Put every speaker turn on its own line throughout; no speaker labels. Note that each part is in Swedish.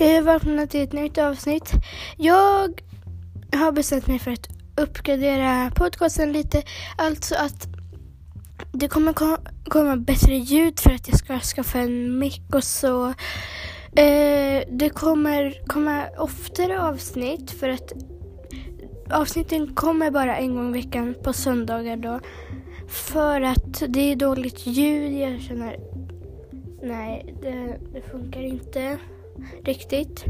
Hej och välkomna till ett nytt avsnitt. Jag har bestämt mig för att uppgradera podcasten lite. Alltså att det kommer komma bättre ljud för att jag ska skaffa en mick och så. Eh, det kommer komma oftare avsnitt för att avsnitten kommer bara en gång i veckan på söndagar då. För att det är dåligt ljud. Jag känner nej, det, det funkar inte riktigt.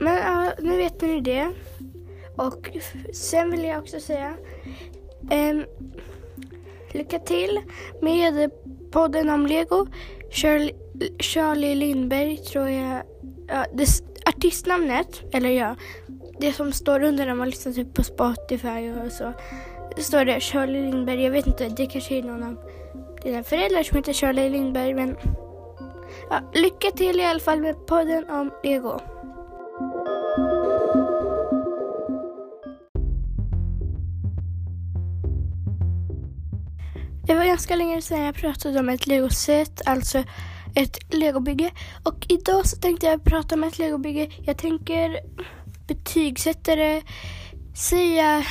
Men ja, nu vet ni det. Och sen vill jag också säga ehm, lycka till med podden om Lego. Charlie, Charlie Lindberg tror jag, ja, det, artistnamnet, eller ja, det som står under när man lyssnar typ på Spotify och så. Det står det Charlie Lindberg, jag vet inte, det kanske är någon av dina föräldrar som heter Charlie Lindberg men ja, lycka till i alla fall med podden om Lego. Det var ganska länge sedan jag pratade om ett legoset, alltså ett legobygge. Och idag så tänkte jag prata om ett legobygge. Jag tänker betygsätta det, säga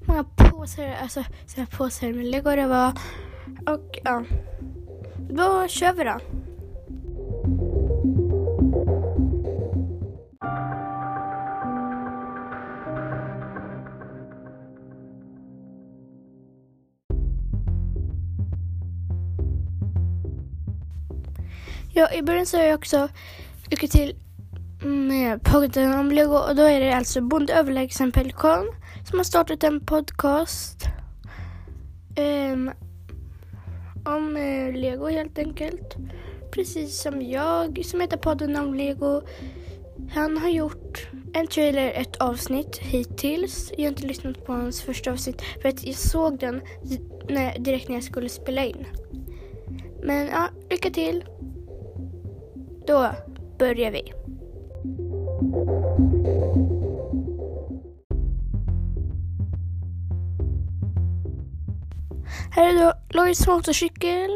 hur många påsar, alltså så här påsar med lego det var. Och ja, då kör vi då. Ja, i början sa jag också lycka till med podden om Lego och då är det alltså Bonde överlägsen pelikan som har startat en podcast um, om uh, Lego helt enkelt. Precis som jag som heter podden om Lego. Han har gjort en trailer, ett avsnitt hittills. Jag har inte lyssnat på hans första avsnitt för att jag såg den när, direkt när jag skulle spela in. Men ja, lycka till. Då börjar vi. Här är då Lois motorcykel,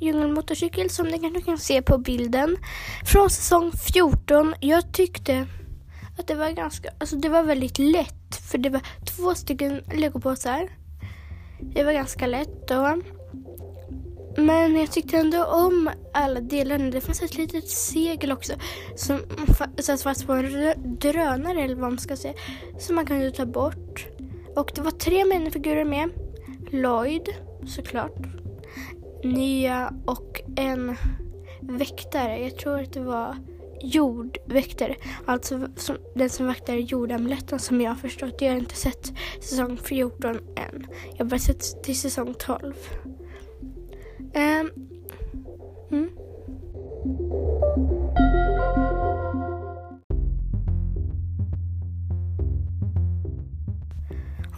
djungelmotorcykel som ni kanske kan se på bilden. Från säsong 14. Jag tyckte att det var ganska, alltså det var väldigt lätt för det var två stycken legopåsar. Det var ganska lätt då. Men jag tyckte ändå om alla delarna. Det fanns ett litet segel också som satt fast på en drönare eller vad man ska säga. Som man kunde ta bort. Och det var tre minifigurer med. Lloyd, såklart. Nya och en väktare. Jag tror att det var jordväktare. Alltså som, den som vaktar jordamuletten som jag har förstått. Jag har inte sett säsong 14 än. Jag har bara sett till säsong 12. Um, mm.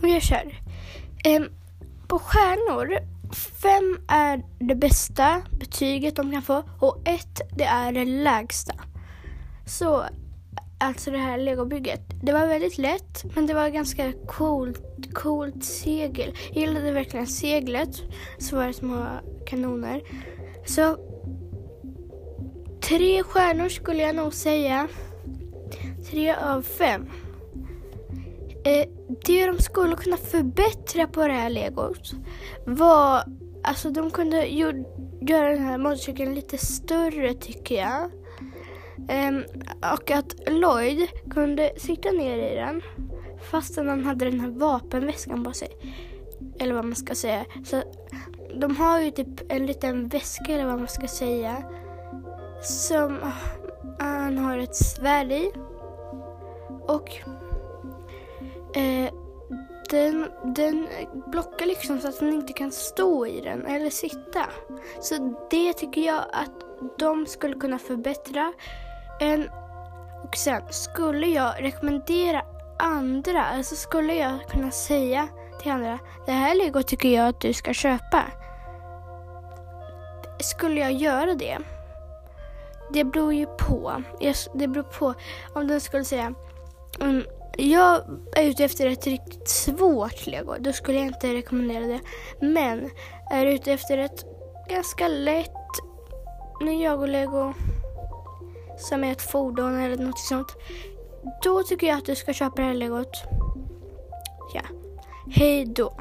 Om jag kör. Um, på stjärnor, fem är det bästa betyget de kan få och ett det är det lägsta. Så, alltså det här legobygget. Det var väldigt lätt men det var ganska coolt, coolt segel. Jag gillade verkligen seglet. Så var det små kanoner. Så tre stjärnor skulle jag nog säga. Tre av fem. Eh, det de skulle kunna förbättra på det här legot var, alltså de kunde ju, göra den här motorcykeln lite större tycker jag. Ehm, och att Lloyd kunde sitta ner i den fastän han hade den här vapenväskan på sig. Eller vad man ska säga. Så de har ju typ en liten väska eller vad man ska säga. Som ah, han har ett svärd i. Och eh, den, den blockar liksom så att han inte kan stå i den eller sitta. Så det tycker jag att de skulle kunna förbättra. En, och sen skulle jag rekommendera andra, alltså skulle jag kunna säga till andra, det här lego tycker jag att du ska köpa. Skulle jag göra det? Det beror ju på. Det beror på om den skulle säga um, jag är ute efter ett riktigt svårt lego. Då skulle jag inte rekommendera det. Men är du ute efter ett ganska lätt Ninjago lego som är ett fordon eller något sånt. Då tycker jag att du ska köpa det här legot. Ja. Hej då.